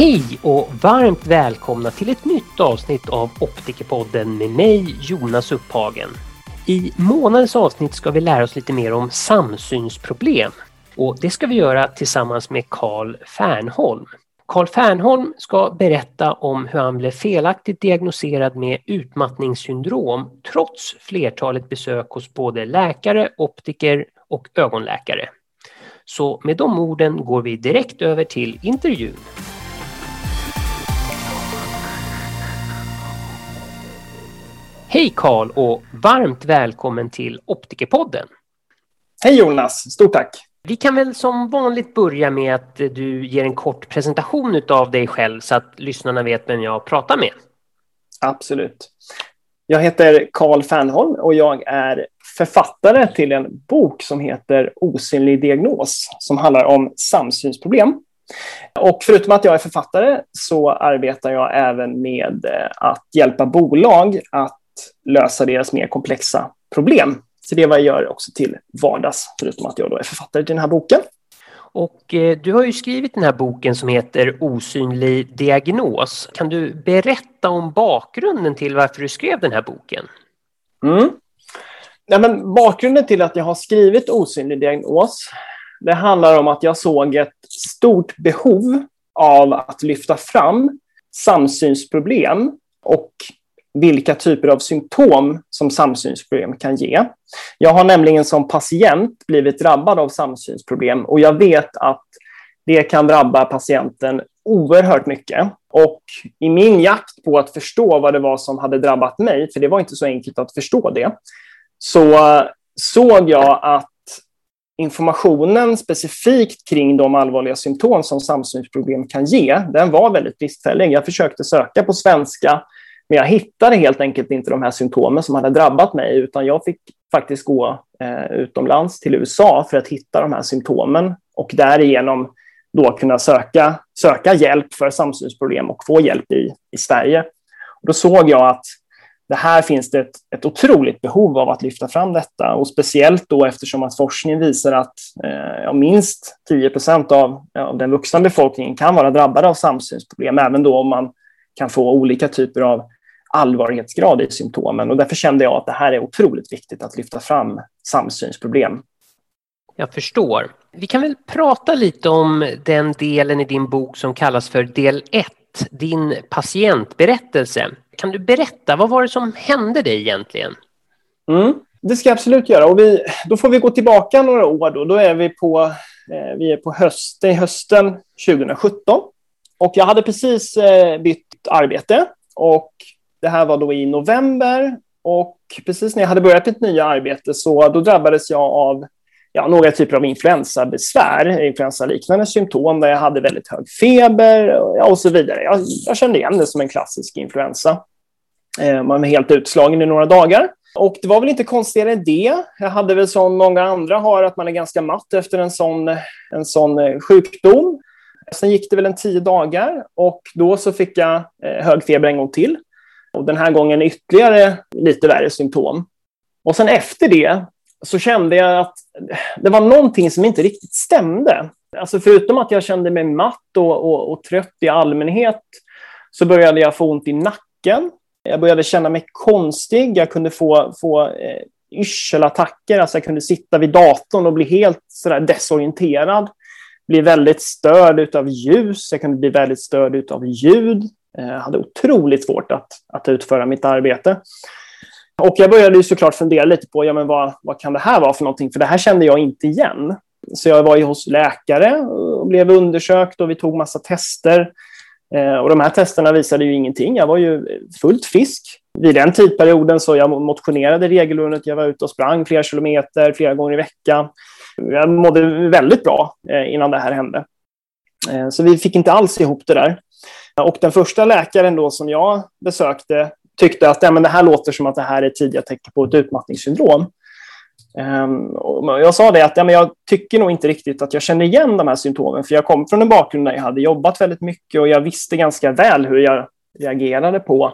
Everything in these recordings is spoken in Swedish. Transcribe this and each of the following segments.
Hej och varmt välkomna till ett nytt avsnitt av Optikerpodden med mig Jonas Upphagen. I månadens avsnitt ska vi lära oss lite mer om samsynsproblem och det ska vi göra tillsammans med Carl Fernholm. Carl Fernholm ska berätta om hur han blev felaktigt diagnoserad med utmattningssyndrom trots flertalet besök hos både läkare, optiker och ögonläkare. Så med de orden går vi direkt över till intervjun. Hej Karl och varmt välkommen till Optikerpodden. Hej Jonas, stort tack. Vi kan väl som vanligt börja med att du ger en kort presentation av dig själv så att lyssnarna vet vem jag pratar med. Absolut. Jag heter Karl Fernholm och jag är författare till en bok som heter Osynlig diagnos som handlar om samsynsproblem. Och förutom att jag är författare så arbetar jag även med att hjälpa bolag att lösa deras mer komplexa problem. Så det är vad jag gör också till vardags, förutom att jag då är författare till den här boken. Och eh, du har ju skrivit den här boken som heter Osynlig diagnos. Kan du berätta om bakgrunden till varför du skrev den här boken? Mm. Ja, men bakgrunden till att jag har skrivit Osynlig diagnos, det handlar om att jag såg ett stort behov av att lyfta fram samsynsproblem och vilka typer av symptom som samsynsproblem kan ge. Jag har nämligen som patient blivit drabbad av samsynsproblem och jag vet att det kan drabba patienten oerhört mycket. Och i min jakt på att förstå vad det var som hade drabbat mig, för det var inte så enkelt att förstå det, så såg jag att informationen specifikt kring de allvarliga symptom som samsynsproblem kan ge, den var väldigt bristfällig. Jag försökte söka på svenska, men jag hittade helt enkelt inte de här symptomen som hade drabbat mig, utan jag fick faktiskt gå eh, utomlands till USA för att hitta de här symptomen och därigenom då kunna söka, söka hjälp för samsynsproblem och få hjälp i, i Sverige. Och då såg jag att det här finns det ett, ett otroligt behov av att lyfta fram detta och speciellt då eftersom att forskningen visar att eh, minst 10 procent av, av den vuxna befolkningen kan vara drabbade av samsynsproblem, även då om man kan få olika typer av allvarlighetsgrad i symptomen. Och därför kände jag att det här är otroligt viktigt att lyfta fram samsynsproblem. Jag förstår. Vi kan väl prata lite om den delen i din bok som kallas för del 1, din patientberättelse. Kan du berätta, vad var det som hände dig egentligen? Mm, det ska jag absolut göra. Och vi, då får vi gå tillbaka några år. Då, då är vi på, eh, vi är på höst, hösten 2017. Och jag hade precis eh, bytt arbete och det här var då i november och precis när jag hade börjat mitt nya arbete så då drabbades jag av ja, några typer av influensabesvär, influensaliknande symptom där jag hade väldigt hög feber och så vidare. Jag, jag kände igen det som en klassisk influensa. Eh, man var helt utslagen i några dagar. Och det var väl inte konstigare än det. Jag hade väl som många andra har, att man är ganska matt efter en sån, en sån eh, sjukdom. Sen gick det väl en tio dagar och då så fick jag eh, hög feber en gång till. Och den här gången ytterligare lite värre symptom. Och sen efter det så kände jag att det var någonting som inte riktigt stämde. Alltså förutom att jag kände mig matt och, och, och trött i allmänhet så började jag få ont i nacken. Jag började känna mig konstig. Jag kunde få, få eh, yrselattacker. Alltså jag kunde sitta vid datorn och bli helt sådär desorienterad. Bli väldigt störd av ljus. Jag kunde bli väldigt störd av ljud. Jag hade otroligt svårt att, att utföra mitt arbete. Och jag började ju såklart fundera lite på ja, men vad, vad kan det här vara för någonting, för det här kände jag inte igen. Så jag var ju hos läkare och blev undersökt och vi tog massa tester. Eh, och de här testerna visade ju ingenting. Jag var ju fullt frisk. Vid den tidperioden så jag motionerade regelbundet. Jag var ute och sprang flera kilometer flera gånger i veckan. Jag mådde väldigt bra eh, innan det här hände. Eh, så vi fick inte alls ihop det där. Och den första läkaren då som jag besökte tyckte att ja, men det här låter som att det här är tidiga tecken på ett utmattningssyndrom. Um, jag sa det att ja, men jag tycker nog inte riktigt att jag känner igen de här symptomen, för jag kom från en bakgrund där jag hade jobbat väldigt mycket och jag visste ganska väl hur jag reagerade på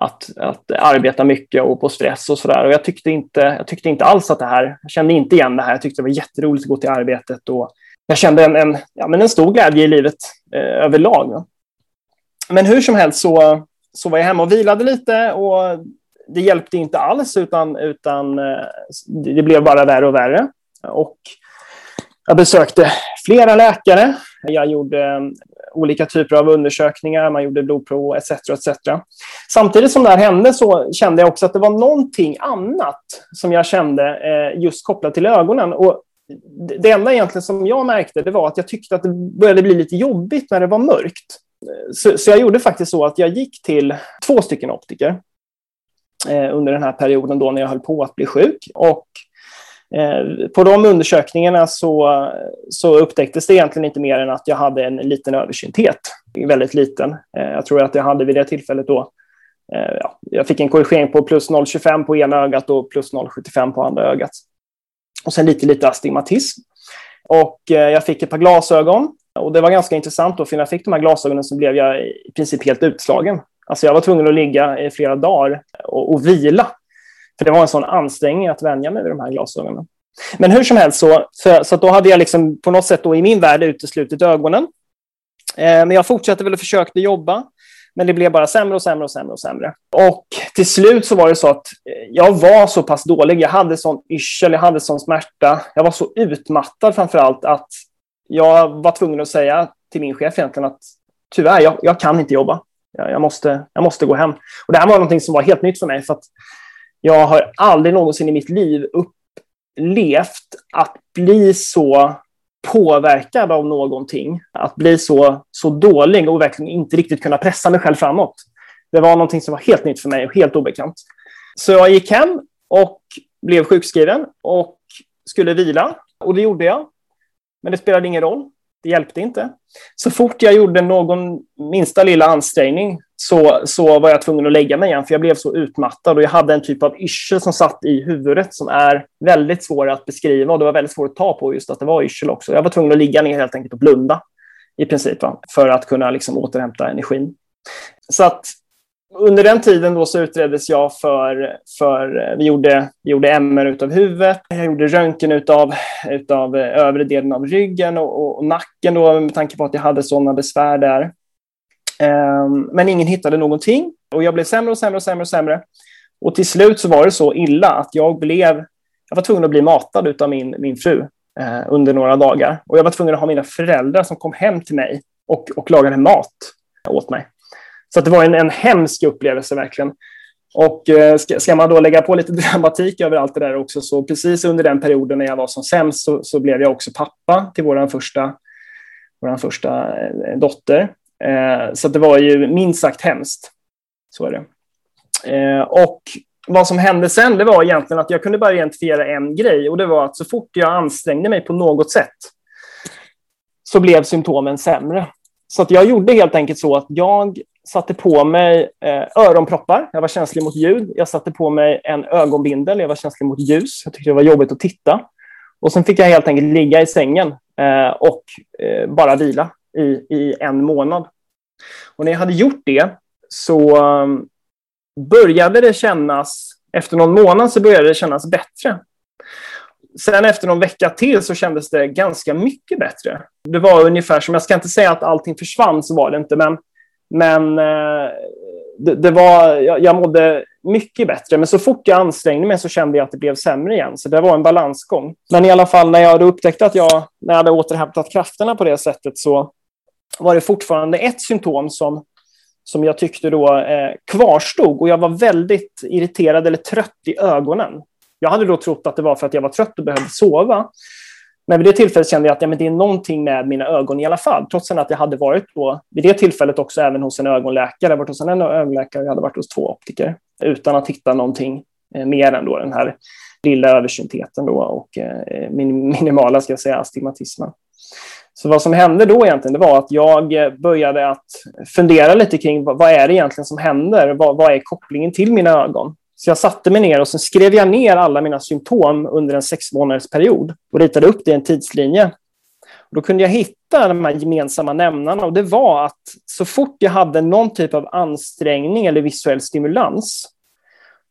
att, att arbeta mycket och på stress och sådär. Och jag tyckte, inte, jag tyckte inte alls att det här, jag kände inte igen det här. Jag tyckte det var jätteroligt att gå till arbetet och jag kände en, en, ja, men en stor glädje i livet eh, överlag. men hur som helst så, så var jag hemma och vilade lite och det hjälpte inte alls utan, utan eh, det blev bara värre och värre. Och jag besökte flera läkare. Jag gjorde eh, olika typer av undersökningar, man gjorde blodprov etc. etc. Samtidigt som det här hände så kände jag också att det var någonting annat som jag kände eh, just kopplat till ögonen. Och det enda egentligen som jag märkte det var att jag tyckte att det började bli lite jobbigt när det var mörkt. Så, så jag gjorde faktiskt så att jag gick till två stycken optiker eh, under den här perioden då när jag höll på att bli sjuk. Och Eh, på de undersökningarna så, så upptäcktes det egentligen inte mer än att jag hade en liten översynthet. Väldigt liten. Eh, jag tror att jag hade vid det tillfället då eh, ja, jag fick en korrigering på plus 0,25 på ena ögat och plus 0,75 på andra ögat. Och sen lite, lite astigmatism. Och eh, jag fick ett par glasögon. Och det var ganska intressant då, för när jag fick de här glasögonen så blev jag i princip helt utslagen. Alltså jag var tvungen att ligga i flera dagar och, och vila för det var en sån ansträngning att vänja mig vid de här glasögonen. Men hur som helst så, så, så då hade jag liksom på något sätt då i min värld uteslutit ögonen. Eh, men jag fortsatte väl och försökte jobba. Men det blev bara sämre och sämre och sämre och sämre. Och till slut så var det så att eh, jag var så pass dålig. Jag hade sån yrsel, jag hade sån smärta. Jag var så utmattad framför allt att jag var tvungen att säga till min chef egentligen att tyvärr, jag, jag kan inte jobba. Jag, jag, måste, jag måste gå hem. Och det här var någonting som var helt nytt för mig. För att jag har aldrig någonsin i mitt liv upplevt att bli så påverkad av någonting, att bli så, så dålig och verkligen inte riktigt kunna pressa mig själv framåt. Det var någonting som var helt nytt för mig och helt obekant. Så jag gick hem och blev sjukskriven och skulle vila. Och det gjorde jag. Men det spelade ingen roll. Det hjälpte inte. Så fort jag gjorde någon minsta lilla ansträngning så, så var jag tvungen att lägga mig igen, för jag blev så utmattad och jag hade en typ av yrsel som satt i huvudet som är väldigt svår att beskriva och det var väldigt svårt att ta på just att det var yrsel också. Jag var tvungen att ligga ner helt enkelt och blunda i princip va? för att kunna liksom återhämta energin. Så att under den tiden då så utreddes jag för, för vi, gjorde, vi gjorde MR utav huvudet, jag gjorde röntgen utav, utav eh, övre delen av ryggen och, och, och nacken då, med tanke på att jag hade sådana besvär där. Um, men ingen hittade någonting och jag blev sämre och sämre och sämre och sämre. Och till slut så var det så illa att jag blev, jag var tvungen att bli matad av min, min fru eh, under några dagar. Och jag var tvungen att ha mina föräldrar som kom hem till mig och, och lagade mat åt mig. Så det var en, en hemsk upplevelse verkligen. Och eh, ska, ska, man då lägga på lite dramatik över allt det där också, så precis under den perioden när jag var som sämst så, så blev jag också pappa till vår första, våran första eh, dotter. Eh, så det var ju minst sagt hemskt. Så är det. Eh, och vad som hände sen, det var egentligen att jag kunde bara identifiera en grej och det var att så fort jag ansträngde mig på något sätt så blev symptomen sämre. Så att jag gjorde helt enkelt så att jag satte på mig eh, öronproppar. Jag var känslig mot ljud. Jag satte på mig en ögonbindel. Jag var känslig mot ljus. Jag tyckte det var jobbigt att titta. Och sen fick jag helt enkelt ligga i sängen eh, och eh, bara vila i, i en månad. Och när jag hade gjort det så um, började det kännas, efter någon månad så började det kännas bättre. Sen efter någon vecka till så kändes det ganska mycket bättre. Det var ungefär som, jag ska inte säga att allting försvann, så var det inte, men, men eh, det, det, var, jag, jag mådde mycket bättre. Men så fort jag ansträngde mig så kände jag att det blev sämre igen. Så det var en balansgång. Men i alla fall när jag upptäckte att jag, när jag hade återhämtat krafterna på det sättet så var det fortfarande ett symptom som, som jag tyckte då eh, kvarstod och jag var väldigt irriterad eller trött i ögonen. Jag hade då trott att det var för att jag var trött och behövde sova. Men vid det tillfället kände jag att ja, men det är någonting med mina ögon i alla fall, trots att jag hade varit då, vid det tillfället också även hos en ögonläkare. Jag varit hos en ögonläkare och jag hade varit hos två optiker utan att hitta någonting eh, mer än då den här lilla översyntheten då och eh, minimala ska jag säga, astigmatismen. Så vad som hände då egentligen, det var att jag började att fundera lite kring vad, vad är det egentligen som händer? Vad, vad, är kopplingen till mina ögon? Så jag satte mig ner och sen skrev jag ner alla mina symptom under en sex månaders period och ritade upp det i en tidslinje. Och då kunde jag hitta de här gemensamma nämnarna och det var att så fort jag hade någon typ av ansträngning eller visuell stimulans,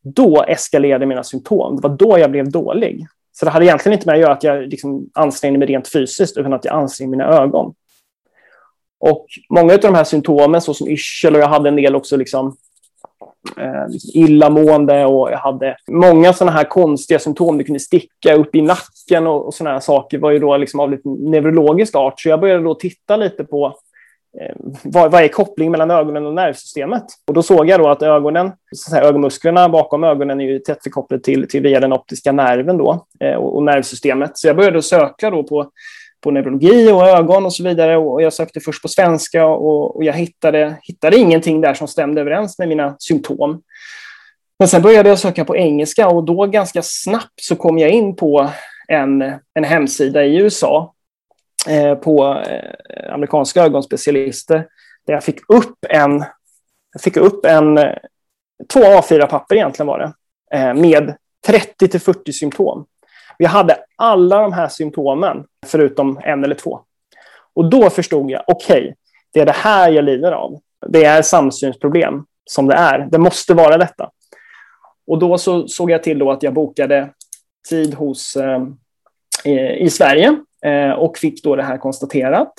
då eskalerade mina symptom. Det var då jag blev dålig. Så det hade egentligen inte med att göra att jag liksom ansträngde mig rent fysiskt, utan att jag ansträngde mina ögon. Och många av de här symptomen, såsom yrsel och jag hade en del också liksom, liksom illamående och jag hade många sådana här konstiga symptom. Det kunde sticka upp i nacken och, och sådana här saker var ju då liksom av lite neurologisk art. Så jag började då titta lite på eh, vad, vad är kopplingen mellan ögonen och nervsystemet? Och då såg jag då att ögonen, så säga, ögonmusklerna bakom ögonen är ju tätt förkopplade till, till via den optiska nerven då, eh, och, och nervsystemet. Så jag började söka då på på neurologi och ögon och så vidare. Och jag sökte först på svenska och, och jag hittade, hittade ingenting där som stämde överens med mina symptom. Men sen började jag söka på engelska och då ganska snabbt så kom jag in på en, en hemsida i USA eh, på eh, amerikanska ögonspecialister där jag fick upp en, jag fick upp en eh, två A4-papper egentligen var det, eh, med 30 till 40 symptom. Vi hade alla de här symptomen, förutom en eller två. Och då förstod jag, okej, okay, det är det här jag lider av. Det är samsynsproblem som det är. Det måste vara detta. Och då så såg jag till då att jag bokade tid hos, eh, i Sverige eh, och fick då det här konstaterat.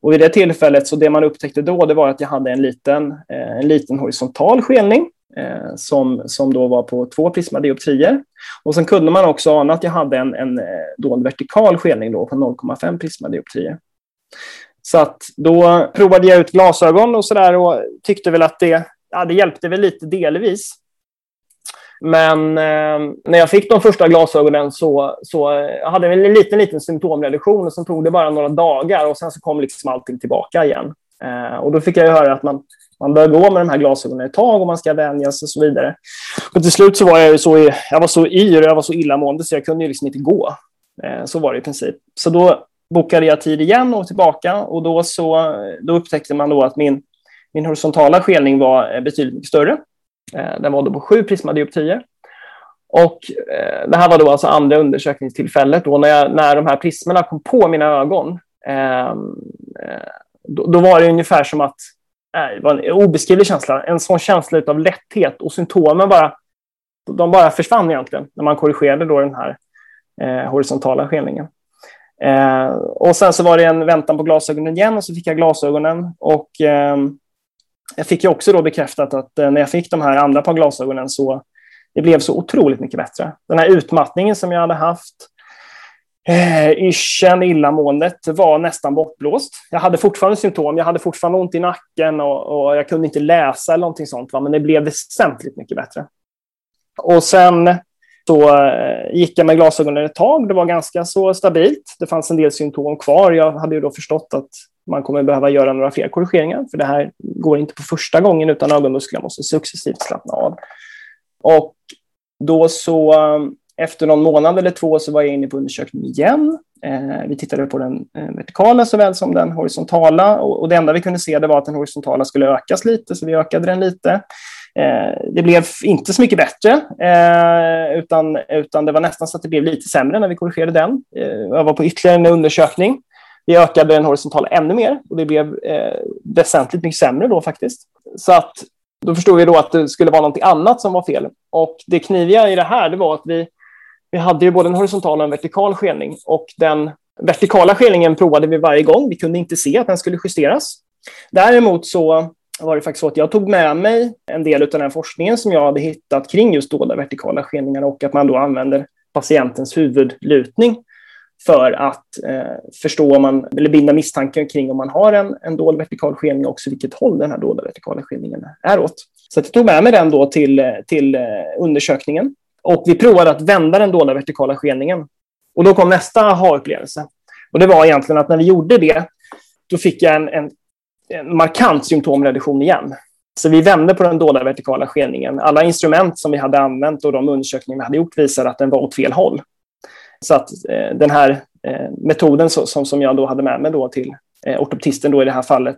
Och vid det tillfället, så det man upptäckte då, det var att jag hade en liten, eh, en liten horisontal skelning Eh, som, som då var på två prismadioptrier. Och sen kunde man också ana att jag hade en, en, eh, dold vertikal skelning då på 0,5 prismadioptrier. Så att då provade jag ut glasögon och sådär och tyckte väl att det, ja, det hjälpte väl lite delvis. Men eh, när jag fick de första glasögonen så, så eh, jag hade jag en liten, liten symptomreduktion och sen tog det bara några dagar och sen så kom liksom allting tillbaka igen. Eh, och då fick jag höra att man, man bör gå med de här glasögonen ett tag och man ska vänja sig och så vidare. Och till slut så var jag så, jag var så yr och jag var så illamående så jag kunde ju liksom inte gå. Eh, så var det i princip. Så då bokade jag tid igen och tillbaka och då, så, då upptäckte man då att min, min horisontala skelning var eh, betydligt mycket större. Eh, den var då på sju prismadioptrier. Och eh, det här var då alltså andra undersökningstillfället då när, jag, när de här prismerna kom på mina ögon. Ehm, eh, då, då, var det ungefär som att det var en obeskrivlig känsla. En sån känsla av lätthet och symptomen bara, de bara försvann egentligen när man korrigerade då den här eh, horisontala skenningen. Eh, och sen så var det en väntan på glasögonen igen och så fick jag glasögonen och eh, jag fick ju också då bekräftat att eh, när jag fick de här andra par glasögonen så det blev så otroligt mycket bättre. Den här utmattningen som jag hade haft, eh, yrseln, illamåendet var nästan bortblåst. Jag hade fortfarande symptom, jag hade fortfarande ont i nacken och, och jag kunde inte läsa eller någonting sånt, va? men det blev väsentligt mycket bättre. Och sen så eh, gick jag med glasögonen ett tag. Det var ganska så stabilt. Det fanns en del symptom kvar. Jag hade ju då förstått att man kommer behöva göra några fler korrigeringar, för det här går inte på första gången, utan ögonmusklerna måste successivt slappna av. Och då så eh, efter någon månad eller två så var jag inne på undersökning igen. Eh, vi tittade på den eh, vertikala såväl som den horisontala och, och det enda vi kunde se det var att den horisontala skulle ökas lite, så vi ökade den lite. Eh, det blev inte så mycket bättre, eh, utan, utan det var nästan så att det blev lite sämre när vi korrigerade den. Eh, jag var på ytterligare en undersökning vi ökade den horisontala ännu mer och det blev eh, väsentligt mycket sämre då faktiskt. Så att då förstod vi då att det skulle vara något annat som var fel. Och det kniviga i det här det var att vi, vi hade ju både en horisontal och en vertikal skelning och den vertikala skelningen provade vi varje gång. Vi kunde inte se att den skulle justeras. Däremot så var det faktiskt så att jag tog med mig en del av den forskningen som jag hade hittat kring just dolda vertikala skelningar och att man då använder patientens huvudlutning för att eh, förstå om man, eller binda misstanken kring om man har en, en dold vertikal skelning och också vilket håll den här dolda vertikala skelningen är åt. Så jag tog med mig den då till, till eh, undersökningen och vi provade att vända den dolda vertikala skelningen. Och då kom nästa aha-upplevelse. Och det var egentligen att när vi gjorde det, då fick jag en, en, en markant symptomreduktion igen. Så vi vände på den dolda vertikala skelningen. Alla instrument som vi hade använt och de undersökningar vi hade gjort visade att den var åt fel håll. Så att eh, den här eh, metoden så, som, som jag då hade med mig då till eh, ortoptisten då i det här fallet,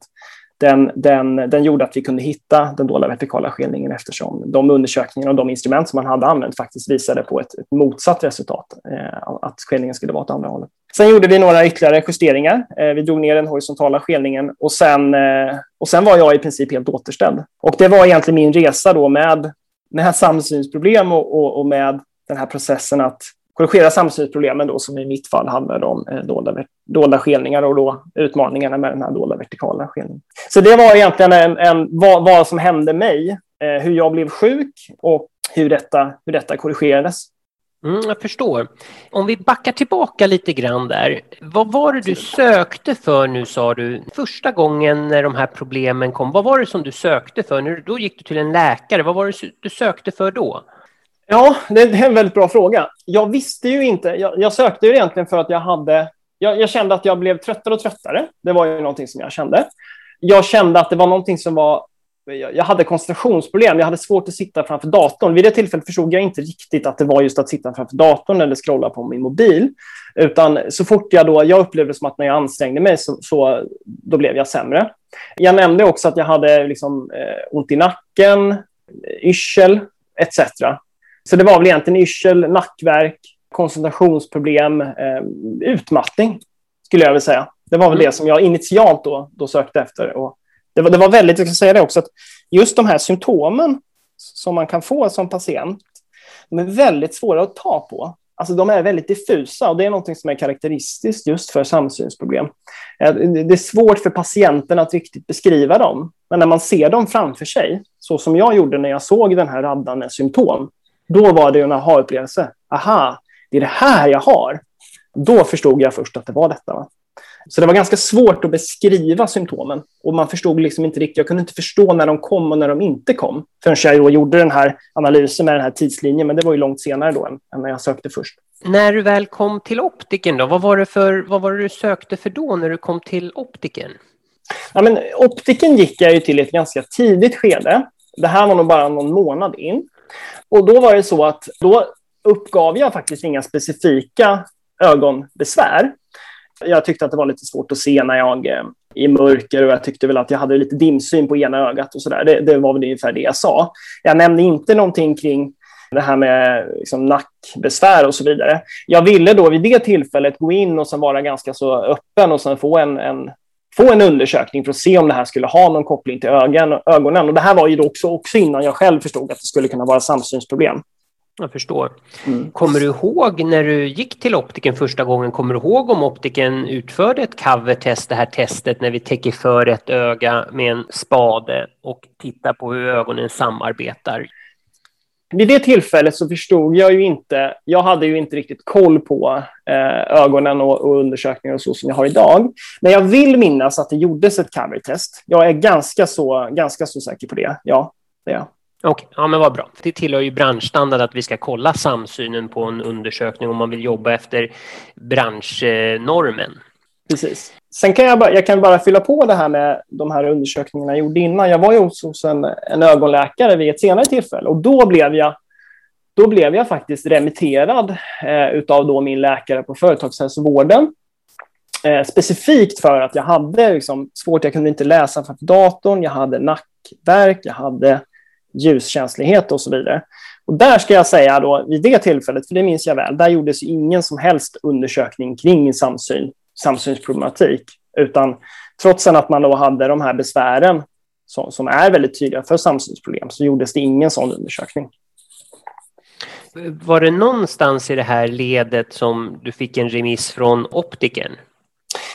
den, den, den gjorde att vi kunde hitta den dolda vertikala skelningen eftersom de undersökningar och de instrument som man hade använt faktiskt visade på ett, ett motsatt resultat, eh, att skelningen skulle vara åt andra hållet. Sen gjorde vi några ytterligare justeringar. Eh, vi drog ner den horisontala skelningen och sen, eh, och sen var jag i princip helt återställd. Och det var egentligen min resa då med, med samsynsproblem och, och, och med den här processen att korrigera samsynsproblemen då, som i mitt fall handlade om eh, dolda, dolda skelningar och då utmaningarna med den här dolda vertikala skelningen. Så det var egentligen en, en, vad, vad som hände mig, eh, hur jag blev sjuk och hur detta, hur detta korrigerades. Mm, jag förstår. Om vi backar tillbaka lite grann där. Vad var det du sökte för nu sa du? Första gången när de här problemen kom, vad var det som du sökte för? Nu, då gick du till en läkare. Vad var det du sökte för då? Ja, det är en väldigt bra fråga. Jag visste ju inte. Jag, jag sökte ju egentligen för att jag hade... Jag, jag, kände att jag blev tröttare och tröttare. Det var ju någonting som jag kände. Jag kände att det var någonting som var... Jag hade koncentrationsproblem. Jag hade svårt att sitta framför datorn. Vid det tillfället förstod jag inte riktigt att det var just att sitta framför datorn eller scrolla på min mobil. Utan så fort jag då... Jag upplevde som att när jag ansträngde mig så, så då blev jag sämre. Jag nämnde också att jag hade liksom, eh, ont i nacken, yrsel etc. Så det var väl egentligen yrsel, nackverk, koncentrationsproblem, eh, utmattning, skulle jag vilja säga. Det var väl mm. det som jag initialt då, då sökte efter. Och det, var, det var väldigt, jag ska säga det också, att just de här symptomen som man kan få som patient, de är väldigt svåra att ta på. Alltså de är väldigt diffusa och det är något som är karaktäristiskt just för samsynsproblem. Eh, det är svårt för patienten att riktigt beskriva dem, men när man ser dem framför sig, så som jag gjorde när jag såg den här raddan med symptom, då var det en aha-upplevelse. Aha, det är det här jag har. Då förstod jag först att det var detta. Va? Så det var ganska svårt att beskriva symptomen. Och man förstod liksom inte riktigt, jag kunde inte förstå när de kom och när de inte kom. Förrän jag gjorde den här analysen med den här tidslinjen, men det var ju långt senare då än, än när jag sökte först. När du väl kom till optiken då, vad var, det för, vad var det du sökte för då när du kom till optiken? Ja, men optiken gick jag ju till i ett ganska tidigt skede. Det här var nog bara någon månad in. Och då var det så att då uppgav jag faktiskt inga specifika ögonbesvär. Jag tyckte att det var lite svårt att se när jag eh, i mörker och jag tyckte väl att jag hade lite dimsyn på ena ögat och så där. Det, det var väl ungefär det jag sa. Jag nämnde inte någonting kring det här med liksom nackbesvär och så vidare. Jag ville då vid det tillfället gå in och sen vara ganska så öppen och sen få en, en få en undersökning för att se om det här skulle ha någon koppling till ögon, ögonen. Och det här var ju också, också innan jag själv förstod att det skulle kunna vara samsynsproblem. Jag förstår. Mm. Kommer du ihåg när du gick till optiken första gången, kommer du ihåg om optiken utförde ett covertest, det här testet när vi täcker för ett öga med en spade och tittar på hur ögonen samarbetar? Vid det tillfället så förstod jag ju inte, jag hade ju inte riktigt koll på eh, ögonen och, och, undersökningar och så som jag har idag. Men jag vill minnas att det gjordes ett covertest. Jag är ganska så, ganska så säker på det. Ja, det är jag. Okej, okay. ja men vad bra. Det tillhör ju branschstandard att vi ska kolla samsynen på en undersökning om man vill jobba efter branschnormen. Precis. Sen kan jag, bara, jag kan bara fylla på det här med de här undersökningarna jag gjorde innan. Jag var ju hos en, en ögonläkare vid ett senare tillfälle och då blev jag, då blev jag faktiskt remitterad eh, av då min läkare på företagshälsovården. Eh, specifikt för att jag hade liksom, svårt, jag kunde inte läsa för datorn, jag hade nackverk, jag hade ljuskänslighet och så vidare. Och där ska jag säga då, vid det tillfället, för det minns jag väl, där gjordes ingen som helst undersökning kring samsyn samsynsproblematik. Utan trots att man då hade de här besvären som, som är väldigt tydliga för samsynsproblem så gjordes det ingen sån undersökning. Var det någonstans i det här ledet som du fick en remiss från optiken?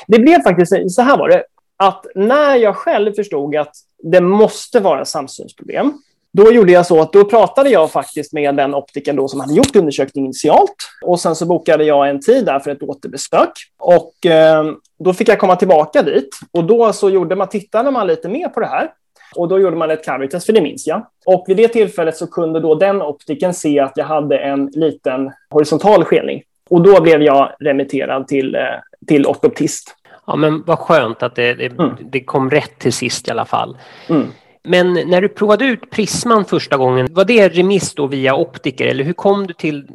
Det blev faktiskt så här var det, att när jag själv förstod att det måste vara samsynsproblem, då gjorde jag så att då pratade jag faktiskt med den optiken då som hade gjort undersökningen initialt. Och sen så bokade jag en tid där för ett återbesök. Och eh, då fick jag komma tillbaka dit. Och då så gjorde man, tittade man lite mer på det här. Och då gjorde man ett cavities, för det minns jag. Och vid det tillfället så kunde då den optiken se att jag hade en liten horisontal skelning. Och då blev jag remitterad till, eh, till ortoptist. Ja, men vad skönt att det, det, mm. det kom rätt till sist i alla fall. Mm. Men när du provade ut Prisman första gången, var det remiss då via optiker eller hur kom du till?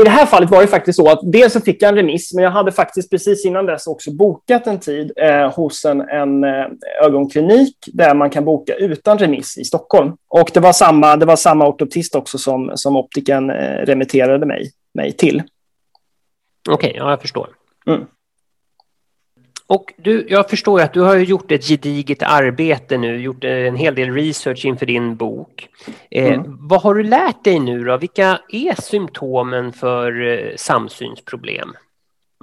I det här fallet var det faktiskt så att dels så fick jag en remiss, men jag hade faktiskt precis innan dess också bokat en tid eh, hos en, en eh, ögonklinik där man kan boka utan remiss i Stockholm. Och det var samma, det var samma ortoptist också som, som optiken eh, remitterade mig, mig till. Okej, okay, ja, jag förstår. Mm. Och du, jag förstår att du har gjort ett gediget arbete nu, gjort en hel del research inför din bok. Eh, mm. vad har du lärt dig nu då? Vilka är symptomen för eh, samsynsproblem?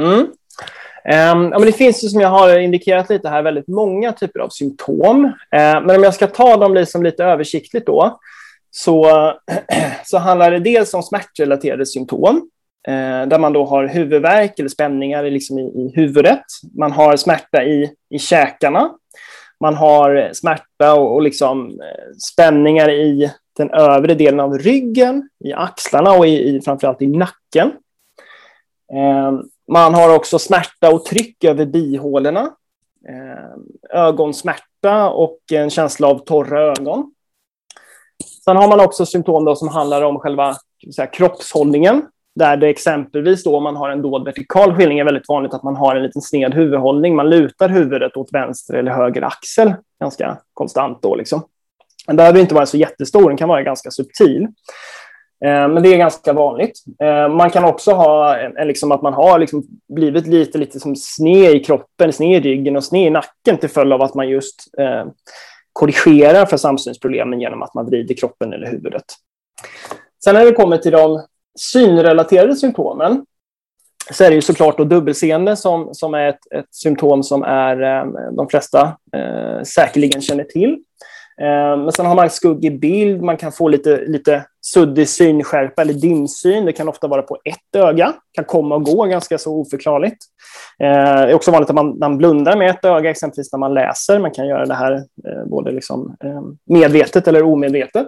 Mm. Um, ja, men det finns ju, som jag har indikerat lite här, väldigt många typer av symptom. Uh, men om jag ska ta dem liksom lite översiktligt då, så, så handlar det dels om smärtrelaterade symptom Eh, där man då har huvudvärk eller spänningar liksom i, i huvudet. Man har smärta i, i käkarna. Man har smärta och, och liksom, eh, spänningar i den övre delen av ryggen, i axlarna och i, i, framförallt i nacken. Eh, man har också smärta och tryck över bihålorna, eh, ögonsmärta och en känsla av torra ögon. Sen har man också symptom då som handlar om själva säga, kroppshållningen. Där det exempelvis då om man har en dold vertikal skiljning är väldigt vanligt att man har en liten sned huvudhållning. Man lutar huvudet åt vänster eller höger axel ganska konstant då liksom. Den behöver inte vara så jättestor, den kan vara ganska subtil. Eh, men det är ganska vanligt. Eh, man kan också ha en, liksom att man har liksom blivit lite, lite som sned i kroppen, sned i ryggen och sned i nacken till följd av att man just eh, korrigerar för samsynsproblemen genom att man vrider kroppen eller huvudet. Sen när det kommer till de synrelaterade symptomen så är det ju såklart då dubbelseende som, som är ett, ett symptom som är, eh, de flesta eh, säkerligen känner till. Eh, men sen har man skuggig bild, man kan få lite, lite suddig synskärpa eller dimsyn. Det kan ofta vara på ett öga, kan komma och gå ganska så oförklarligt. Eh, det är också vanligt att man, man blundar med ett öga, exempelvis när man läser. Man kan göra det här eh, både liksom, eh, medvetet eller omedvetet.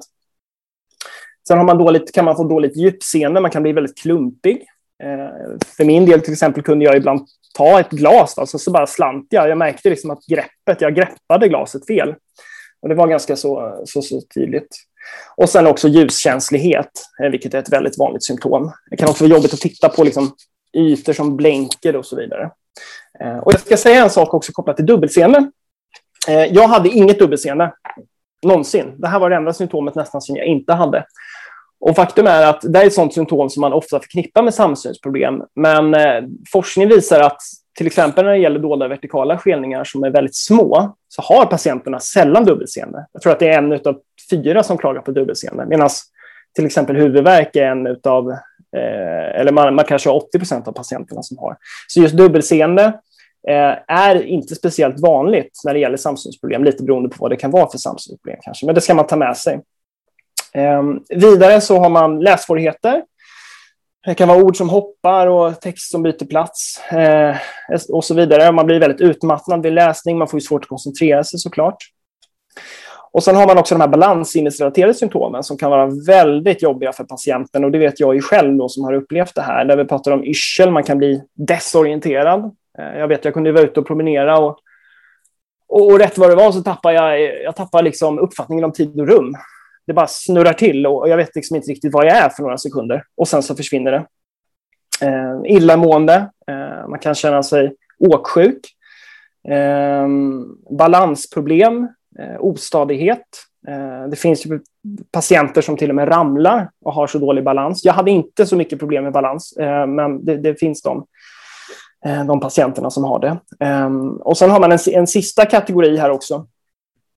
Sen har man dåligt, kan man få dåligt djupseende, man kan bli väldigt klumpig. Eh, för min del till exempel kunde jag ibland ta ett glas, alltså, så bara slant jag. Jag märkte liksom att greppet, jag greppade glaset fel. Och det var ganska så, så, så tydligt. Och sen också ljuskänslighet, eh, vilket är ett väldigt vanligt symptom. Det kan också vara jobbigt att titta på liksom, ytor som blänker och så vidare. Eh, och jag ska säga en sak också kopplat till dubbelseende. Jag hade inget dubbelseende någonsin. Det här var det enda symptomet nästan som jag inte hade. Och faktum är att det är ett sådant symptom som man ofta förknippar med samsynsproblem. Men eh, forskning visar att till exempel när det gäller dolda vertikala skelningar som är väldigt små, så har patienterna sällan dubbelseende. Jag tror att det är en av fyra som klagar på dubbelseende, medan till exempel huvudvärk är en av, eh, eller man, man kanske har 80 procent av patienterna som har. Så just dubbelseende eh, är inte speciellt vanligt när det gäller samsynsproblem, lite beroende på vad det kan vara för samsynsproblem kanske, men det ska man ta med sig. Eh, vidare så har man lässvårigheter. Det kan vara ord som hoppar och text som byter plats eh, och så vidare. Man blir väldigt utmattad vid läsning. Man får svårt att koncentrera sig såklart. Och sen har man också de här balanssinnesrelaterade symptomen som kan vara väldigt jobbiga för patienten. Och det vet jag ju själv då, som har upplevt det här. Där vi pratar om yrsel, man kan bli desorienterad. Eh, jag vet, jag kunde vara ute och promenera och, och, och rätt vad det var så tappade jag, jag tappade liksom uppfattningen om tid och rum det bara snurrar till och jag vet liksom inte riktigt vad jag är för några sekunder. Och sen så försvinner det. Eh, illamående, eh, man kan känna sig åksjuk. Eh, balansproblem, eh, ostadighet. Eh, det finns ju patienter som till och med ramlar och har så dålig balans. Jag hade inte så mycket problem med balans, eh, men det, det, finns de, eh, de patienterna som har det. Eh, och sen har man en, en sista kategori här också,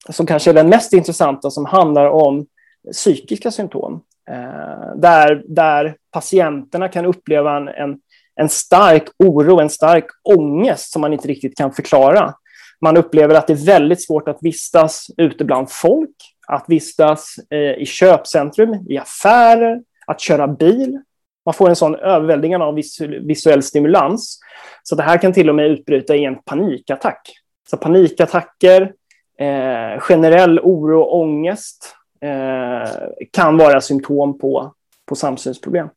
som kanske är den mest intressanta, som handlar om psykiska symptom. Eh, där, där patienterna kan uppleva en, en, en stark oro, en stark ångest som man inte riktigt kan förklara. Man upplever att det är väldigt svårt att vistas ute bland folk, att vistas eh, i köpcentrum, i affärer, att köra bil. Man får en sån överväldigande av visuell stimulans. Så det här kan till och med utbryta i en panikattack. Så panikattacker, eh, generell oro och ångest Eh, kan vara symptom på, på samsynsproblem.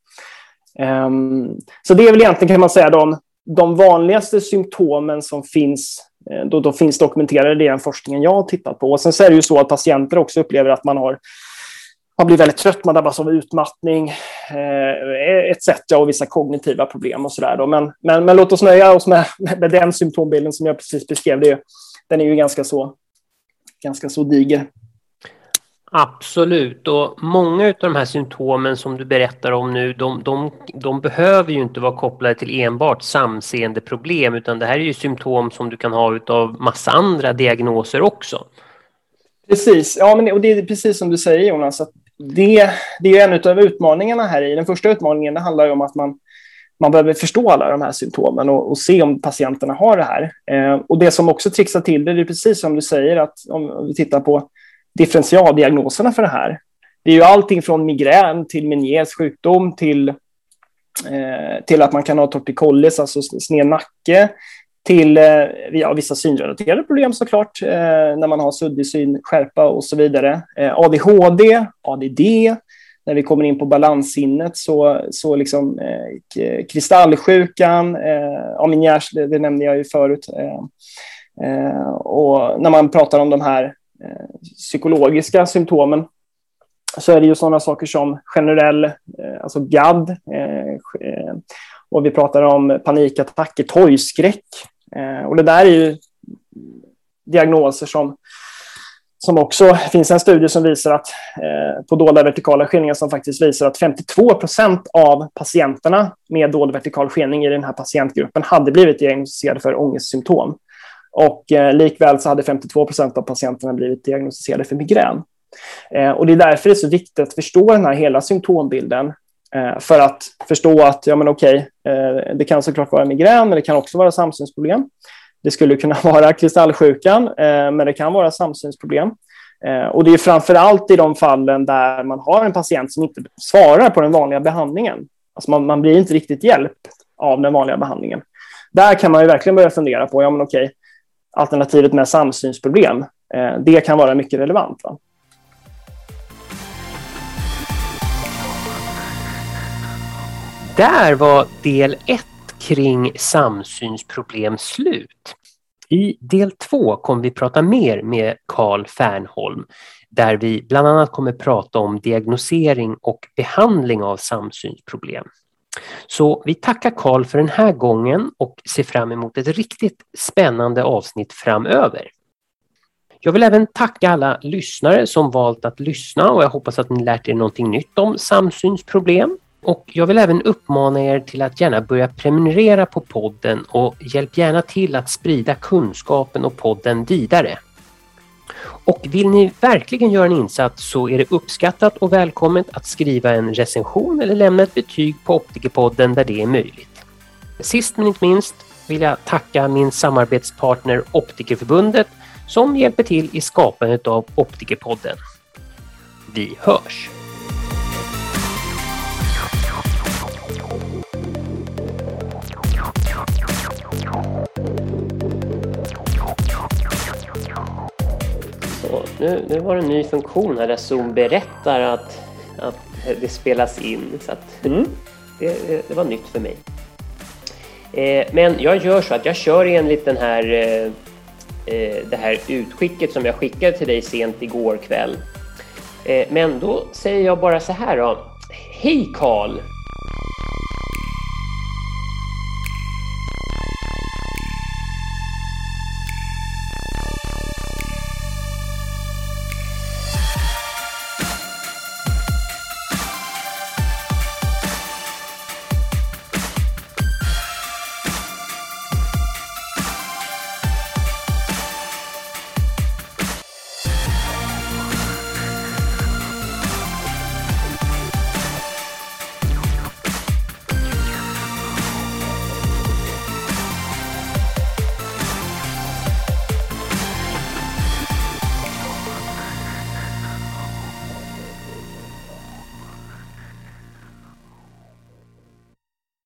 Um, ehm, så det är väl egentligen kan man säga de, de vanligaste symptomen som finns, eh, då, då finns dokumenterade i den forskningen jag har tittat på. Och sen så är det ju så att patienter också upplever att man har man blir väldigt trött, man drabbas av utmattning eh, etc. och vissa kognitiva problem och sådär. Men, men, men låt oss nöja oss med, med den symptombilden som jag precis beskrev. Det, den är ju ganska så, ganska så diger. Absolut, och många av de här symptomen som du berättar om nu, de, de, de, behöver ju inte vara kopplade till enbart samseendeproblem, utan det här är ju symptom som du kan ha av massa andra diagnoser också. Precis, ja, men, och det är precis som du säger Jonas, att det, det är en av utmaningarna här i. Den första utmaningen det handlar om att man, man behöver förstå alla de här symptomen och, och se om patienterna har det här. Eh, och det som också trixar till det, det är precis som du säger, att om vi tittar på differentialdiagnoserna för det här. Det är ju allting från migrän till Meniers sjukdom till, eh, till att man kan ha torticollis, alltså sned nacke, till eh, ja, vissa synrelaterade problem såklart, eh, när man har suddig syn, skärpa och så vidare. Eh, ADHD, ADD, när vi kommer in på balanssinnet så, så liksom eh, kristallsjukan, eh, ja, det, det nämnde jag ju förut. Eh, eh, och när man pratar om de här Eh, psykologiska symptomen så är det ju sådana saker som generell, eh, alltså GAD, eh, och vi pratar om panikattacker, torgskräck. Och det där är ju diagnoser som, som också finns en studie som visar att på dolda vertikala skeningar som faktiskt visar att 52 procent av patienterna med dold vertikal skening i den här patientgruppen hade blivit diagnostiserade för ångestsymptom. Och eh, likväl så hade 52 procent av patienterna blivit diagnostiserade för migrän. Eh, och det är därför det är så viktigt att förstå den här hela symptombilden eh, för att förstå att ja, men okej, eh, det kan såklart vara migrän, men det kan också vara samsynsproblem. Det skulle kunna vara kristallsjukan, eh, men det kan vara samsynsproblem. Eh, och det är framför allt i de fallen där man har en patient som inte svarar på den vanliga behandlingen. Alltså man, man blir inte riktigt hjälpt av den vanliga behandlingen. Där kan man ju verkligen börja fundera på, ja men okej, alternativet med samsynsproblem, eh, det kan vara mycket relevant. Va? Där var del 1 kring samsynsproblem slut. I del 2 kommer vi prata mer med Carl Fernholm där vi bland annat kommer prata om diagnosering och behandling av samsynsproblem. Så vi tackar Karl för den här gången och ser fram emot ett riktigt spännande avsnitt framöver. Jag vill även tacka alla lyssnare som valt att lyssna och jag hoppas att ni lärt er någonting nytt om samsynsproblem. Och jag vill även uppmana er till att gärna börja prenumerera på podden och hjälp gärna till att sprida kunskapen och podden vidare. Och vill ni verkligen göra en insats så är det uppskattat och välkommet att skriva en recension eller lämna ett betyg på Optikerpodden där det är möjligt. Sist men inte minst vill jag tacka min samarbetspartner Optikerförbundet som hjälper till i skapandet av Optikerpodden. Vi hörs! Nu, nu var det en ny funktion här där Zoom berättar att, att det spelas in. Så att mm. det, det, var nytt för mig. Eh, men jag gör så att jag kör enligt den här, eh, eh, det här utskicket som jag skickade till dig sent igår kväll. Eh, men då säger jag bara så här då. Hej Karl!